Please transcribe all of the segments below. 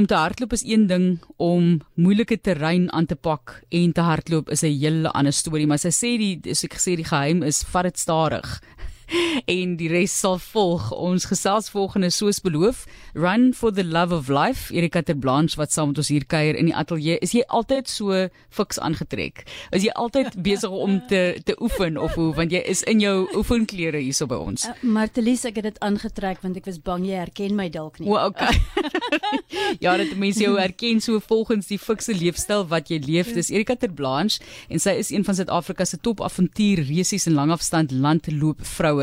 Om te hardloop is een ding, om moeilike terrein aan te pak en te hardloop is 'n hele ander storie, maar sy sê die soos ek gesê die geheim is vat dit stadig en die res sal volg. Ons gesels volgende soos beloof, Run for the Love of Life. Erika ter Blanche wat saam met ons hier kuier in die ateljee. Is jy altyd so fiks aangetrek? Is jy altyd besig om te te oefen of hoe want jy is in jou oefenklere hierso by ons? Uh, Martelies, ek het dit aangetrek want ek was bang jy herken my dalk nie. O, okay. ja, dat mense jou herken so volgens die fikse leefstyl wat jy leef. Dis Erika ter Blanche en sy is een van Suid-Afrika se top avontuurresies en langafstand landloop vroue.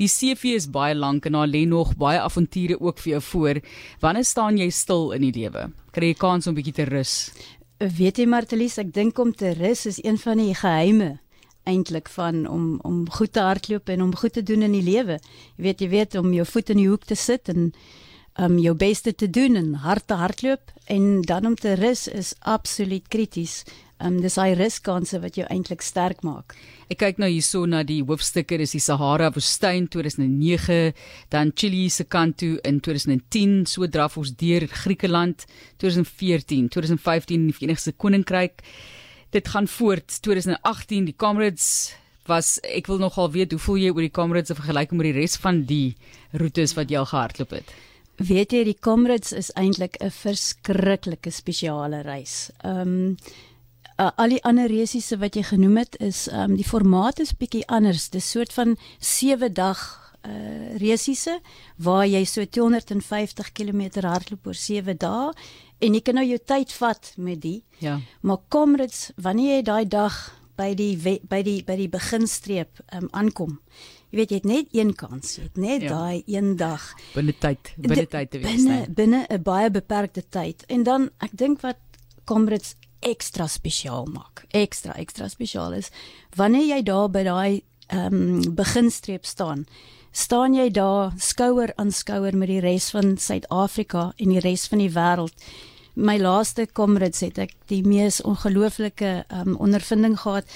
Die CV is baie lank en daar lê nog baie avonture ook vir jou voor. Wanneer staan jy stil in die lewe? Kry jy kans om 'n bietjie te rus? Weet jy Martelies, ek dink om te rus is een van die geheime eintlik van om om goed te hardloop en om goed te doen in die lewe. Jy weet jy weet om jou voet in die hoek te sit en um jou beste te doen en hard te hardloop en dan om te rus is absoluut krities. Um dis hy ruskanse wat jou eintlik sterk maak. Ek kyk nou hierso na die hoofstukke, dis die Sahara woestyn 2009, dan Chili se kant toe in 2010, so draf ons deur Griekeland 2014, 2015 in die Verenigde Koninkryk. Dit gaan voort 2018 die Comrades was ek wil nogal weet hoe voel jy oor die Comrades in vergelyking met die res van die roetes wat jy al gehardloop het? Weet jy die Comrades is eintlik 'n verskriklike spesiale reis. Ehm um, uh, al die ander resiese wat jy genoem het is ehm um, die formaat is bietjie anders. Dis soort van 7 dag uh resiese waar jy so 250 km hardloop oor 7 dae en jy kan nou jou tyd vat met die. Ja. Maar Comrades, wanneer jy daai dag by die by die by die beginstreep um, aankom. Jy weet jy het net een kans, jy het net ja. daai een dag binne tyd, binne tyd te wees. Binne binne 'n baie beperkte tyd. En dan ek dink wat Comrades ekstra spesiaal maak. Ekstra ekstra spesiaal is wanneer jy daar by daai ehm um, beginstreep staan. Staan jy daar skouer aan skouer met die res van Suid-Afrika en die res van die wêreld my laaste comrades het ek die mees ongelooflike um, ondervinding gehad.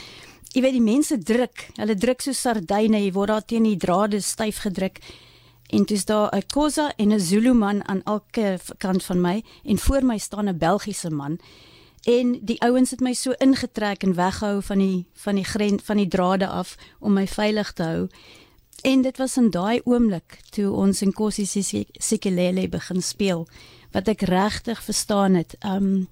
Jy weet die mense druk, hulle druk so sardyne, jy word daar teen die drade styf gedruk. En dis daar 'n Khoza en 'n Zulu man aan elke kant van my en voor my staan 'n Belgiese man. En die ouens het my so ingetrek en weggehou van die van die grens van die drade af om my veilig te hou. En dit was in daai oomblik toe ons in Kossie Sikelele begin speel wat ek regtig verstaan het. Um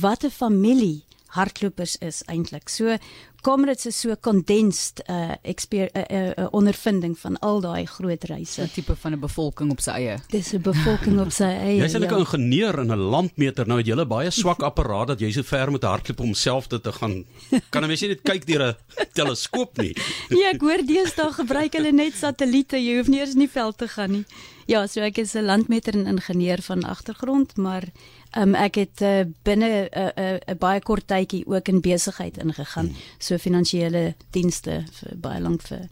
wat 'n familie hardlopers is eintlik. So Comrades is so condensed uh, uh, uh, uh ondervinding van al daai groot reise. 'n tipe van 'n bevolking op sy eie. Dis 'n bevolking op sy eie. Jy's eintlik 'n ja. ingenieur in 'n landmeter. Nou het jy 'n baie swak apparaat dat jy so ver moet hardloop om self te gaan. Kan 'n mens net kyk deur 'n teleskoop nie? ja, ek hoor deesdae gebruik hulle net satelliete. Jy hoef nie eens in die veld te gaan nie. Ja, so ek is 'n landmeter en ingenieur van agtergrond, maar um, ek het uh, binne 'n uh, uh, uh, baie kort tydjie ook in besigheid ingegaan, hmm. so finansiële dienste vir baie lank vir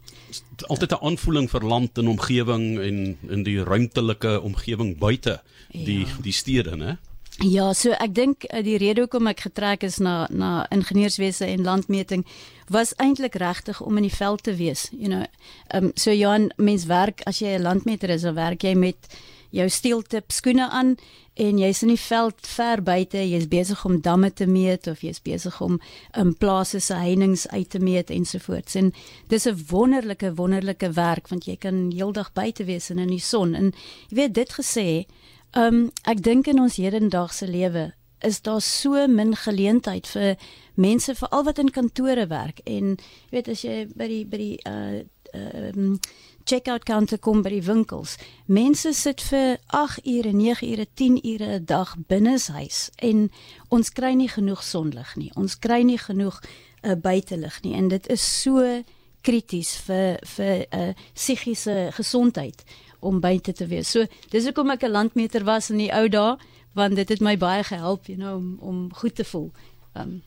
altyd 'n aanvoeling vir land en omgewing en in die ruimtelike omgewing buite die ja. die stede, né? Ja, so ek dink uh, die rede hoekom ek getrek is na na ingenieurswese en landmeting was eintlik regtig om in die veld te wees. You know, ehm um, so ja, mens werk as jy 'n landmeter is, dan werk jy met jou steeltip skoene aan en jy's in die veld ver buite, jy's besig om damme te meet of jy's besig om in plase se heininge uit te meet ensovoorts. En dis 'n wonderlike wonderlike werk want jy kan heeldag buite wees en in die son. En jy weet dit gesê, ehm um, ek dink in ons hedendaagse lewe is daar so min geleentheid vir mense veral wat in kantore werk en jy weet as jy by die by die uh um checkout counter kom by die winkels mense sit vir 8 ure 9 ure 10 ure 'n dag binne huis en ons kry nie genoeg sonlig nie ons kry nie genoeg uh, buitelug nie en dit is so krities vir vir 'n uh, psigiese gesondheid om buite te wees. So dis hoekom ek 'n landmeter was in die ou dae want dit het my baie gehelp, you know, om om goed te voel. Um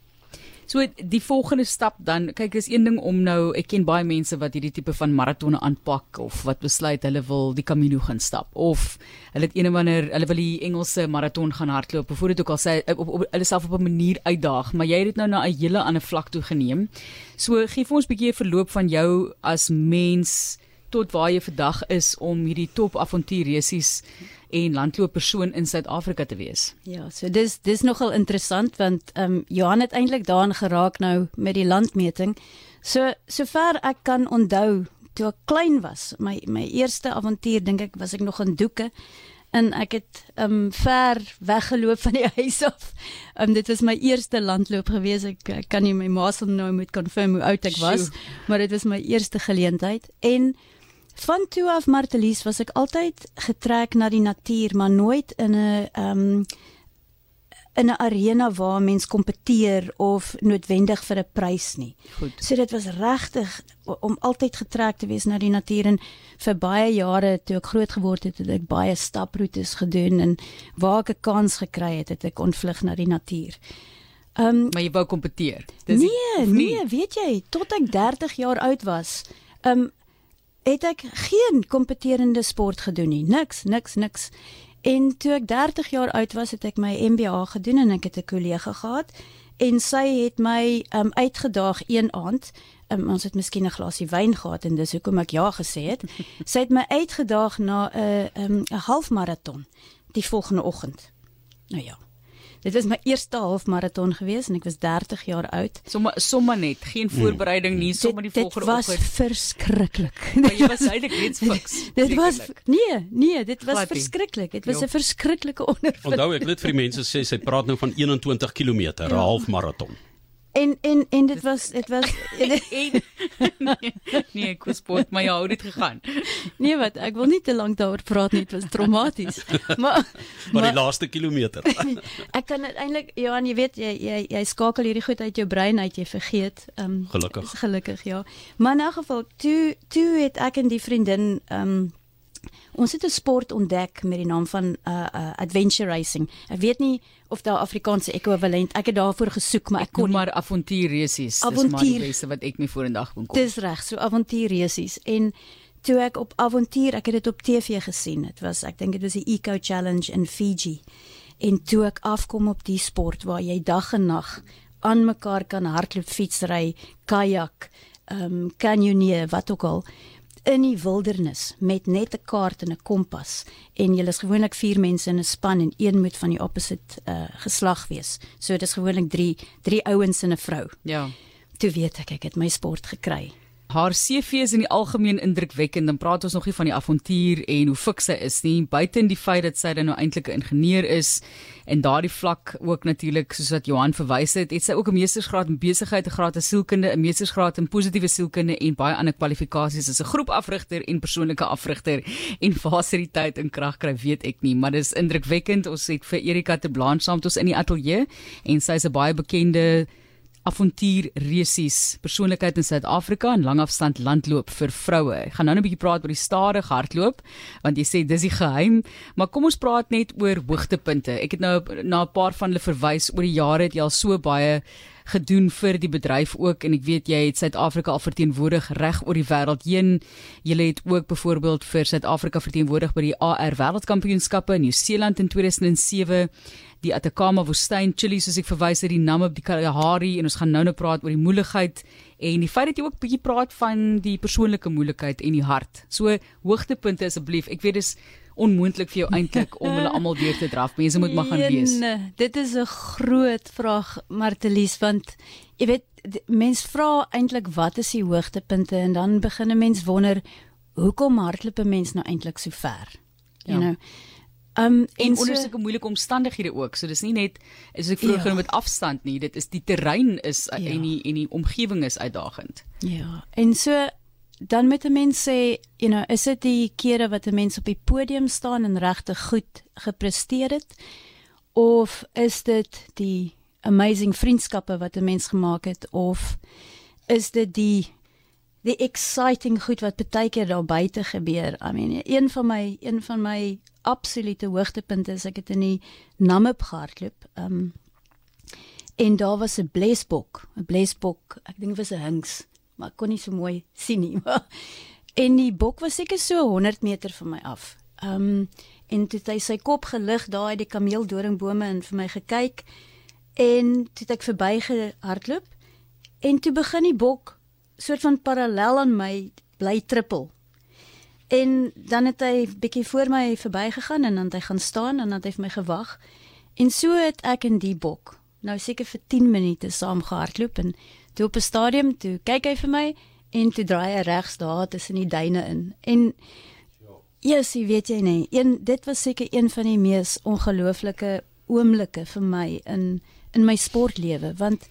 So die volgende stap dan, kyk is een ding om nou, ek ken baie mense wat hierdie tipe van maratonne aanpak of wat besluit hulle wil die Camino gaan stap of hulle het een of ander hulle wil die Engelse maraton gaan hardloop. Voor dit ook al sê op, op, op hulle self op 'n manier uitdaag, maar jy het dit nou na 'n hele ander vlak toe geneem. So gee vir ons 'n bietjie 'n verloop van jou as mens tot waar jy vandag is om hierdie top avontuurresies en landlooppersoon in Suid-Afrika te wees. Ja, so dis dis nogal interessant want ehm um, Johan het eintlik daarin geraak nou met die landmeting. So sover ek kan onthou toe ek klein was, my my eerste avontuur dink ek was ek nog in Doeke en ek het um ver weggeloop van die huis af. Um dit was my eerste landloop gewees. Ek, ek kan nie my ma se nou moet confirm hoe oud ek was, Sjoe. maar dit was my eerste geleentheid en van toe af Martelies was ek altyd getrek na die natuur, maar nooit in 'n um in 'n arena waar mens kompeteer of noodwendig vir 'n prys nie. Goed. So dit was regtig om altyd getrek te wees na die natuur en vir baie jare toe ek groot geword het, het ek baie staproetes gedoen en waar ek 'n kans gekry het, het ek ontvlug na die natuur. Ehm um, maar jy wou kompeteer. Dis Nee, nee, weet jy, tot ek 30 jaar oud was, ehm um, het ek geen kompeterende sport gedoen nie. Niks, niks, niks. En toe ek 30 jaar oud was, het ek my MBA gedoen en ek het 'n kollega gehad en sy het my um, uitgedaag een aand. Um, ons het miskien 'n glasie wyn gehad en dis hoekom ek ja gesê het. sy het my uitgedaag na 'n 'n 'n halfmaraton die volgende oggend. Nou ja. Dit was my eerste halfmaraton gewees en ek was 30 jaar oud. Sommige sommer net, geen hmm. voorbereiding nie, sommer die volgende oggend. Dit was verskriklik. Maar jy was eintlik reeds fiks. dit was nee, nee, dit was verskriklik. Dit was 'n verskriklike ondervinding. Onthou ek net vir die mense sê sy praat nou van 21 km, 'n ja. halfmaraton. En en en dit was dit was en, nee, nee, ek was sport maar jou het gegaan. Nee wat, ek wil nie te lank daaroor praat nie, dit was traumaties. Maar maar die laaste kilometer. ek kan eintlik Johan, jy weet jy jy jy skakel hierdie goed uit jou brein uit, jy vergeet. Ehm um, gelukkig. Gelukkig ja. Maar in 'n geval toe toe het ek en die vriendin ehm um, Ons het 'n sport ontdek met die naam van uh uh adventure racing. Ek weet nie of daar Afrikaanse ekwivalent. Ek het daarvoor gesoek, maar ek kon maar avontuurresies. Dis maar die beste wat ek mee vorendag kon kom. Dis reg, so avontuurresies en toe ek op avontuur, ek het dit op TV gesien. Dit was ek dink dit was die Eco Challenge in Fiji. En toe ek afkom op die sport waar jy dag en nag aan mekaar kan hardloop, fietsry, kajak, ehm um, canyoneer, wat ook al in die wildernis met net 'n kaart en 'n kompas en jy is gewoonlik 4 mense in 'n span en een moet van die opposite uh, geslag wees. So dit is gewoonlik 3 3 ouens en 'n vrou. Ja. Toe weet ek ek het my sport gekry. Haar CV is in die algemeen indrukwekkend. Dan praat ons nog nie van die avontuur en hoe fiks sy is nie, buite in die feit dat sy dan nou eintlik 'n ingenieur is en daardie vlak ook natuurlik soos wat Johan verwys het, het sy ook 'n meestersgraad in besigheid, 'n graad in sielkunde, 'n meestersgraad in positiewe sielkunde en baie ander kwalifikasies as 'n groepafrigter en persoonlike afrigter en fasiliteit en krag kry, weet ek nie, maar dis indrukwekkend. Ons het vir Erika te Blanche saam met ons in die ateljee en sy is 'n baie bekende avontuur resies persoonlikheid in Suid-Afrika en langafstand landloop vir vroue. Ek gaan nou 'n bietjie praat oor die stadige hardloop want jy sê dis die geheim, maar kom ons praat net oor hoogtepunte. Ek het nou na 'n paar van hulle verwys oor die jare het jy al so baie gedoen vir die bedryf ook en ek weet jy het Suid-Afrika al verteenwoordig reg oor die wêreld heen. Jy het ook byvoorbeeld vir Suid-Afrika verteenwoordig by die AR Wêreldkampioenskappe in Nieu-Seeland in 2007 die Atacama woestyn Chili soos ek verwys het die Namib die Kalahari en ons gaan nou nou praat oor die moeilikheid en die feit dat jy ook bietjie praat van die persoonlike moeilikheid en die hart. So hoogtepunte asseblief. Ek weet dis onmoontlik vir jou eintlik om hulle almal deur te draf. Mense moet maar gaan wees. Nee, dit is 'n groot vraag Martelies want jy weet mense vra eintlik wat is die hoogtepunte en dan begin 'n mens wonder hoekom hardloop 'n mens nou eintlik so ver. You ja. know. Um en so, onder sulke moeilike omstandighede ook. So dis nie net is ek vroeër ja. met afstand nie, dit is die terrein is ja. en die en die omgewing is uitdagend. Ja. En so dan met 'n mens sê, you know, is dit die kere wat 'n mens op die podium staan en regtig goed gepresteer het of is dit die amazing vriendskappe wat 'n mens gemaak het of is dit die die exciting goed wat baie keer daar buite gebeur. I mean, een van my een van my absolute hoogtepunte is ek het in die Namib gehardloop. Um en daar was 'n blesbok, 'n blesbok. Ek dink dit was 'n hinks, maar ek kon nie so mooi sien nie. en die bok was seker so 100 meter van my af. Um en toe het hy sy kop gelig daar uit die kameeldoringbome en vir my gekyk en toe het ek verby gehardloop en toe begin die bok soort van parallel aan my bly trippel. En dan het hy bietjie voor my verbygegaan en dan het hy gaan staan en dan het hy vir my gewag. En so het ek in die bok nou seker vir 10 minute saam gehardloop en toe op 'n stadium toe kyk hy vir my en toe draai hy regs daar tussen die duine in. En ja, yes, weet jy nie, een dit was seker een van die mees ongelooflike oomblikke vir my in in my sportlewe want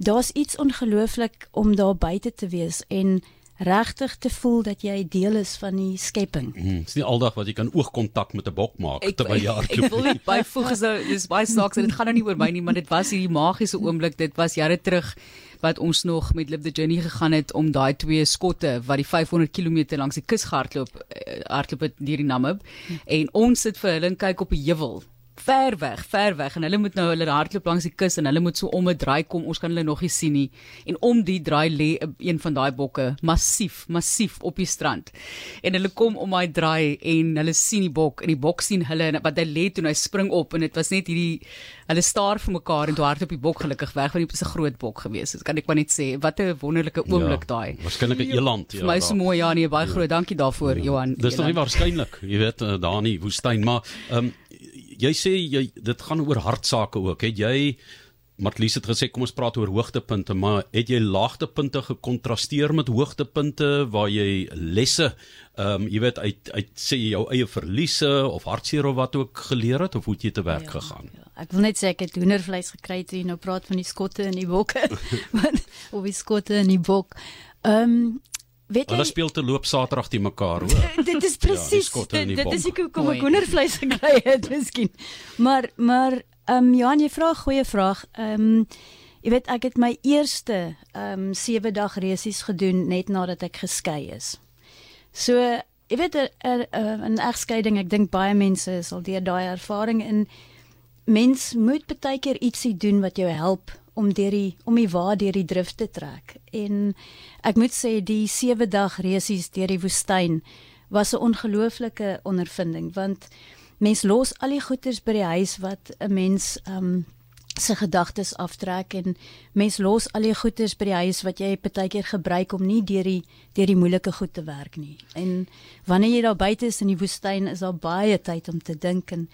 daar's iets ongelooflik om daar buite te wees en regtig te voel dat jy deel is van die skepping. Dit is nie aldag wat jy kan oogkontak met 'n bok maak Ek terwyl jy hardloop. ek wil net byvoeg is nou dis baie snaaks en dit gaan nou nie oor my nie, maar dit was hierdie magiese oomblik. Dit was jare terug wat ons nog met Live the Journey gegaan het om daai twee skotte wat die 500 km langs die kus gehardloop eh, hardloop het deur die Namib en ons sit vir hulle en kyk op 'n heuwel ver weg, ver weg en hulle moet nou hulle hardloop langs die kus en hulle moet so om 'n draai kom. Ons kan hulle nog nie sien nie. En om die draai lê een van daai bokke massief, massief op die strand. En hulle kom om daai draai en hulle sien die bok en die bok sien hulle en wat hy lê toe hy spring op en dit was net hierdie hulle staar vir mekaar en toe hardloop die bok gelukkig weg want dit was 'n groot bok geweest. Dit kan ek maar net sê. Wat 'n wonderlike oomblik daai. Waarskynlik 'n eland, ja. Vir my so mooi ja nee, baie groot dankie daarvoor Johan. Dis nog nie waarskynlik, jy weet, eh, daar in die woestyn, maar ehm um, jy sê jy dit gaan oor hartsake ook. Het jy Matlies het gesê kom ons praat oor hoogtepunte, maar het jy laagtepunte gekontrasteer met hoogtepunte waar jy lesse ehm um, jy weet uit uit sê jou eie verliese of hartseer of wat ook geleer het of hoe het jy te werk ja, gegaan? Ja, ek wil net sê ek het hoendervleis gekry toe jy nou praat van die skotte en die bokke. Want of die skotte en die bok. Ehm um, weet jy Hulle speel te loop Saterdag te mekaar, hoor. dit is presies en dit, dit is hoekom Mooi. ek hoendervleis gekry het miskien. Maar maar ehm um, Johan, jy vra 'n goeie vraag. Ehm um, jy weet ek het my eerste ehm um, 7 dag resies gedoen net nadat ek geskei is. So jy weet 'n 'n 'n egskeiding, ek dink baie mense sal deur daai ervaring in mens moet baie keer ietsie doen wat jou help om deur die om die wa deur die drif te trek. En ek moet sê die 7 dag resies deur die woestyn was 'n ongelooflike ondervinding want mens los al die goeders by die huis wat 'n mens um se gedagtes aftrek en mens los al die goeders by die huis wat jy partykeer gebruik om nie deur die deur die moeilike goed te werk nie. En wanneer jy daar buite is in die woestyn is daar baie tyd om te dink en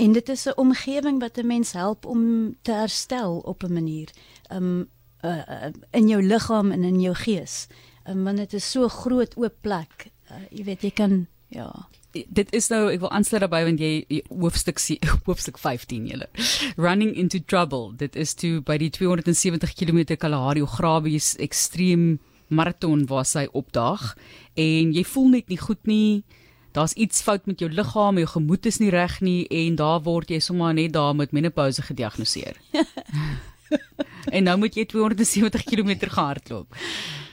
en dit is 'n omgewing wat 'n mens help om te herstel op 'n manier. Um uh, uh, in jou liggaam en in jou gees. Um, want dit is so groot oop plek. Uh, jy weet jy kan ja. dit is nou ek wil aansluit daarbey want jy hoofstuk hoofstuk 15 julle running into trouble dit is toe by die 270 km Kalahari Grabies ekstreem maraton waar sy opdaag en jy voel net nie goed nie daar's iets fout met jou liggaam jou gemoed is nie reg nie en daar word jy sommer net daar met menopouse gediagnoseer en nou moet jy 270 km gehardloop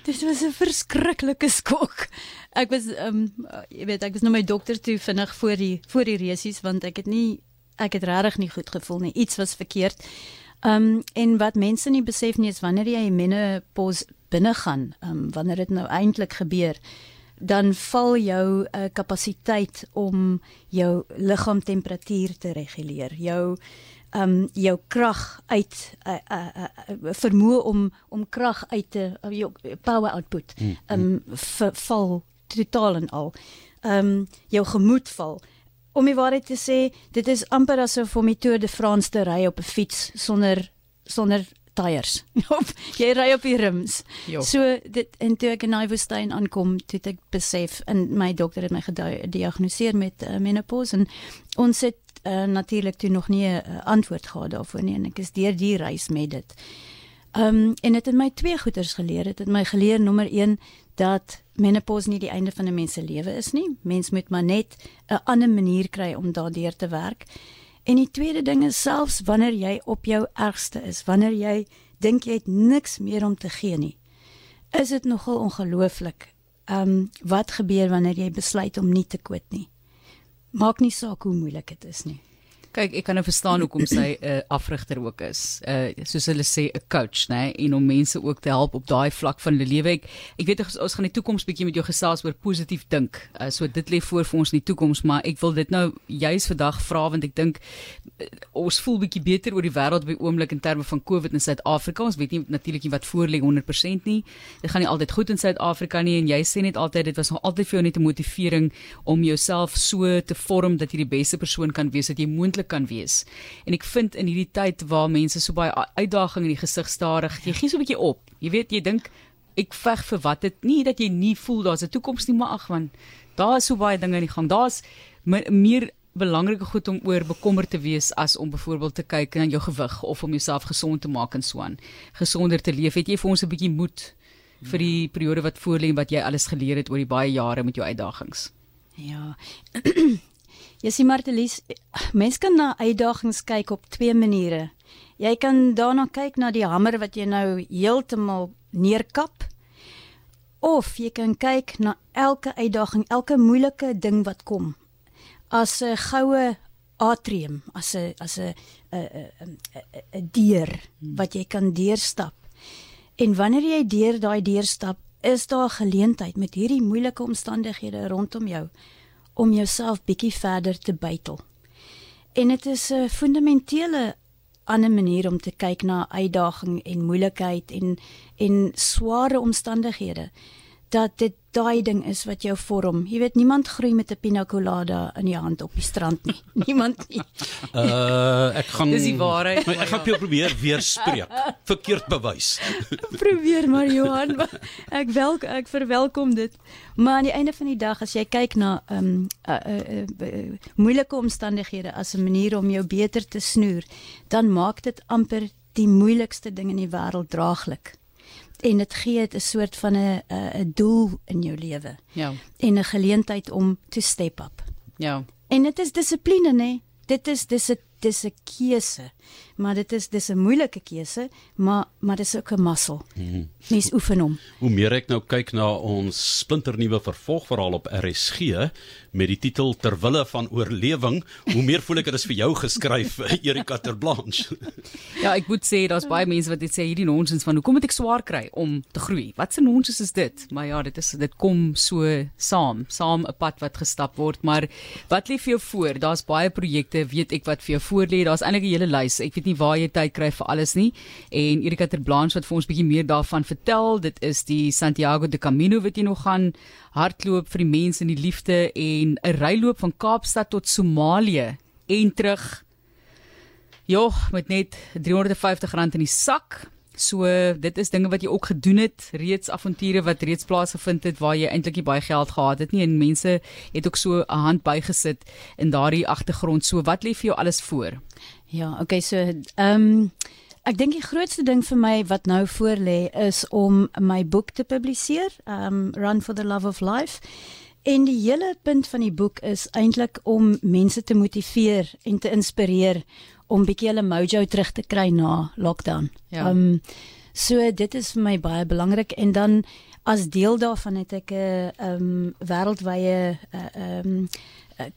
Dit was 'n verskriklike skok. Ek was ehm um, jy weet ek was nou my dokter toe vinnig voor die voor die resies want ek het nie ek het regtig nie goed gevoel nie. Iets was verkeerd. Ehm um, en wat mense nie besef nie is wanneer jy menopause binne gaan, ehm um, wanneer dit nou eintlik gebeur, dan val jou uh, kapasiteit om jou liggaamtemperatuur te reguleer. Jou um jou krag uit uh, uh, uh, vermoë om om krag uit te uh, jou power output um ver, val totaal en al. Um jou gemoed val. Om die waarheid te sê, dit is amper asof om die Tour de France te ry op 'n fiets sonder sonder tyres. Jy ry op die rims. Jo. So dit en toe ek in Naiwoestyn aankom, toe ek besef en my dokter het my gediagnoseer met uh, menopause en ons het uh, natuurlik toe nog nie 'n uh, antwoord gehad daarvoor nie en ek is deur die reis met dit. Ehm um, en dit het my twee goeters geleer. Dit het my geleer nommer 1 dat menopause nie die einde van 'n mens se lewe is nie. Mens moet maar net 'n ander manier kry om daardeur te werk. En die tweede ding is selfs wanneer jy op jou ergste is, wanneer jy dink jy het niks meer om te gee nie, is dit nogal ongelooflik. Ehm um, wat gebeur wanneer jy besluit om nie te quit nie? Maak nie saak hoe moeilik dit is nie. Kyk, ek kan nou verstaan hoekom sy 'n uh, afrigter ook is. Uh soos hulle sê 'n coach, né, en om mense ook te help op daai vlak van hulle lewe. Ek ek weet ons, gaan die toekoms bietjie met jou gesels oor positief dink. Uh so dit lê voor vir ons in die toekoms, maar ek wil dit nou juis vandag vra want ek dink uh, ons voel bietjie beter oor die wêreld op die oomblik in terme van COVID in Suid-Afrika. Ons weet nie natuurlik nie wat voor lê 100% nie. Dit gaan nie altyd goed in Suid-Afrika nie en jy sê net altyd dit was nog altyd vir jou net 'n motivering om jouself so te vorm dat jy die beste persoon kan wees wat jy moontlik kan wees. En ek vind in hierdie tyd waar mense so baie uitdagings in die gesig staar, jy gee so 'n bietjie op. Jy weet, jy dink ek veg vir wat dit nie dat jy nie voel daar's 'n toekoms nie, maar ag man, daar is so baie dinge in die gang. Daar's meer belangrike goed om oor bekommerd te wees as om byvoorbeeld te kyk na jou gewig of om jouself gesond te maak en so aan. Gesonder te leef. Het jy vir ons 'n bietjie moed vir die periode wat voorlê en wat jy alles geleer het oor die baie jare met jou uitdagings? Ja. Jy sien Martelies, mens kan na uitdagings kyk op twee maniere. Jy kan daarna kyk na die hamer wat jy nou heeltemal neerkap of jy kan kyk na elke uitdaging, elke moeilike ding wat kom as 'n goue atrium, as 'n as 'n 'n deur wat jy kan deurstap. En wanneer jy deur daai deur stap, is daar geleentheid met hierdie moeilike omstandighede rondom jou om jouself bietjie verder te bytel. En dit is 'n fundamentele ander manier om te kyk na uitdaging en moeilikheid en en sware omstandighede dat dit daai ding is wat jou vorm. Jy weet niemand groei met 'n pina colada in die hand op die strand nie. Niemand nie. Uh ek gaan Dis die waarheid. Maar ek gaan jou probeer weerspreek. Verkeerd bewys. Probeer maar Johan. maar Ek wel ek verwelkom dit. Maar aan die einde van die dag as jy kyk na ehm um, uh, uh, uh, moeilike omstandighede as 'n manier om jou beter te snoer, dan maak dit amper die moeilikste ding in die wêreld draaglik en dit gee dit 'n soort van 'n 'n doel in jou lewe. Ja. En 'n geleentheid om te step up. Ja. En dit is dissipline, nê? Dit is dis 'n dis 'n keuse. Maar dit is dis 'n moeilike keuse, maar maar dis ook 'n muscle. Mhm. Mens oefen hom. Hoe meer ek nou kyk na ons splinternuwe vervolgverhaal op RSG met die titel Terwille van oorlewing, hoe meer voel ek dit is vir jou geskryf, Erika Terblanche. Ja, ek moet sê daar's baie mense wat dit sê hierdie nonsens van hoekom moet ek swaar kry om te groei? Wat 'n nonsens is dit? Maar ja, dit is dit kom so saam, saam 'n pad wat gestap word, maar wat lê vir jou voor? Daar's baie projekte, weet ek wat vir jou voor lê. Daar's eintlik 'n hele lys. Ek weet nie waar jy tyd kry vir alles nie. En Erika Terblanche wat vir ons bietjie meer daarvan vertel, dit is die Santiago de Camino wat jy nog gaan hardloop vir die mense in die liefde en 'n ryloop van Kaapstad tot Somalië en terug. Ja, met net R350 in die sak. So dit is dinge wat jy ook gedoen het, reeds avonture wat reeds plaasgevind het waar jy eintlik baie geld gehad het nie en mense het ook so 'n hand bygesit in daardie agtergrond. So wat lê vir jou alles voor? Ja, okay, so ehm um, ek dink die grootste ding vir my wat nou voor lê is om my boek te publiseer, um Run for the Love of Life. En die hele punt van die boek is eintlik om mense te motiveer en te inspireer om bietjie hulle mojo terug te kry na lockdown. Ja. Um so dit is vir my baie belangrik en dan as deel daarvan het ek 'n um wêreldwye uh, um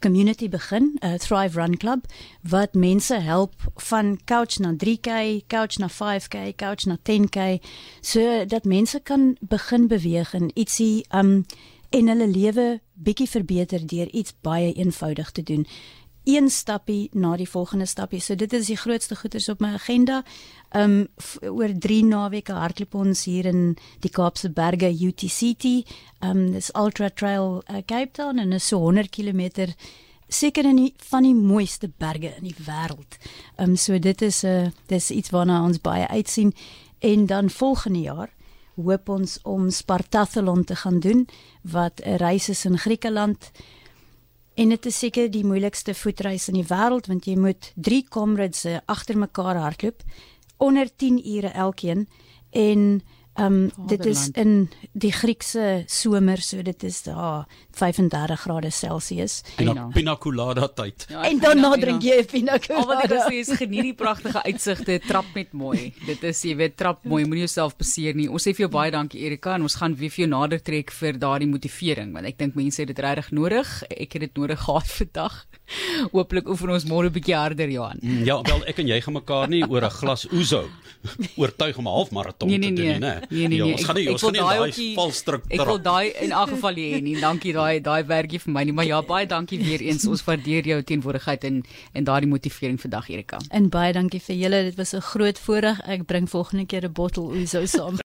community begin, 'n Thrive Run Club wat mense help van couch na 3k, couch na 5k, couch na 10k, so dat mense kan begin beweeg en ietsie um en hulle lewe bietjie verbeter deur iets baie eenvoudig te doen. Een stappie na die volgende stappie. So dit is die grootste goeders op my agenda. Um oor 3 naweke hardloop ons hier in die Kaapse Berge UTCT. Um dis Ultra Trail uh, Cape Town en is so 100 km seker in die van die mooiste berge in die wêreld. Um so dit is 'n uh, dis iets waarna ons baie uitsien en dan volgende jaar hoop ons om Spartathlon te gaan doen wat 'n reis is in Griekeland. En dit is seker die moeilikste voetreis in die wêreld want jy moet 3 comrades agter mekaar hardloop onder 10 ure elkeen. En um, dit is in die Griekse somer, so dit is daar 35 grade Celsius. Pina, pina colada tyd. Ja, en dan nou drink jy 'n pina colada. Al wat ek sê is geniet die pragtige uitsigte, trap met mooi. Dit is jy weet trap mooi, moenie jouself beseer nie. Ons sê vir jou baie dankie Erika en ons gaan weer vir jou nader trek vir daardie motivering want ek dink mense het dit regtig nodig. Ek het dit nodig gehad vandag. Hooplik oefen ons môre 'n bietjie harder Johan. Mm, ja, wel ek en jy gaan mekaar nie oor 'n glas ouzo oortuig om 'n halfmaraton nee, nee, te doen nee. nie, né? Nee, nee, ja, nee. ons gaan nie ons gaan nie daai valstrik Ek wil daai in elk geval hê nie. Dankie daai daai werkie vir my nie, maar ja, baie dankie weer eens. Ons waardeer jou teenwoordigheid en en daardie motivering vandag Erika. En baie dankie vir julle. Dit was 'n groot voorreg. Ek bring volgende keer 'n bottel ouzo saam.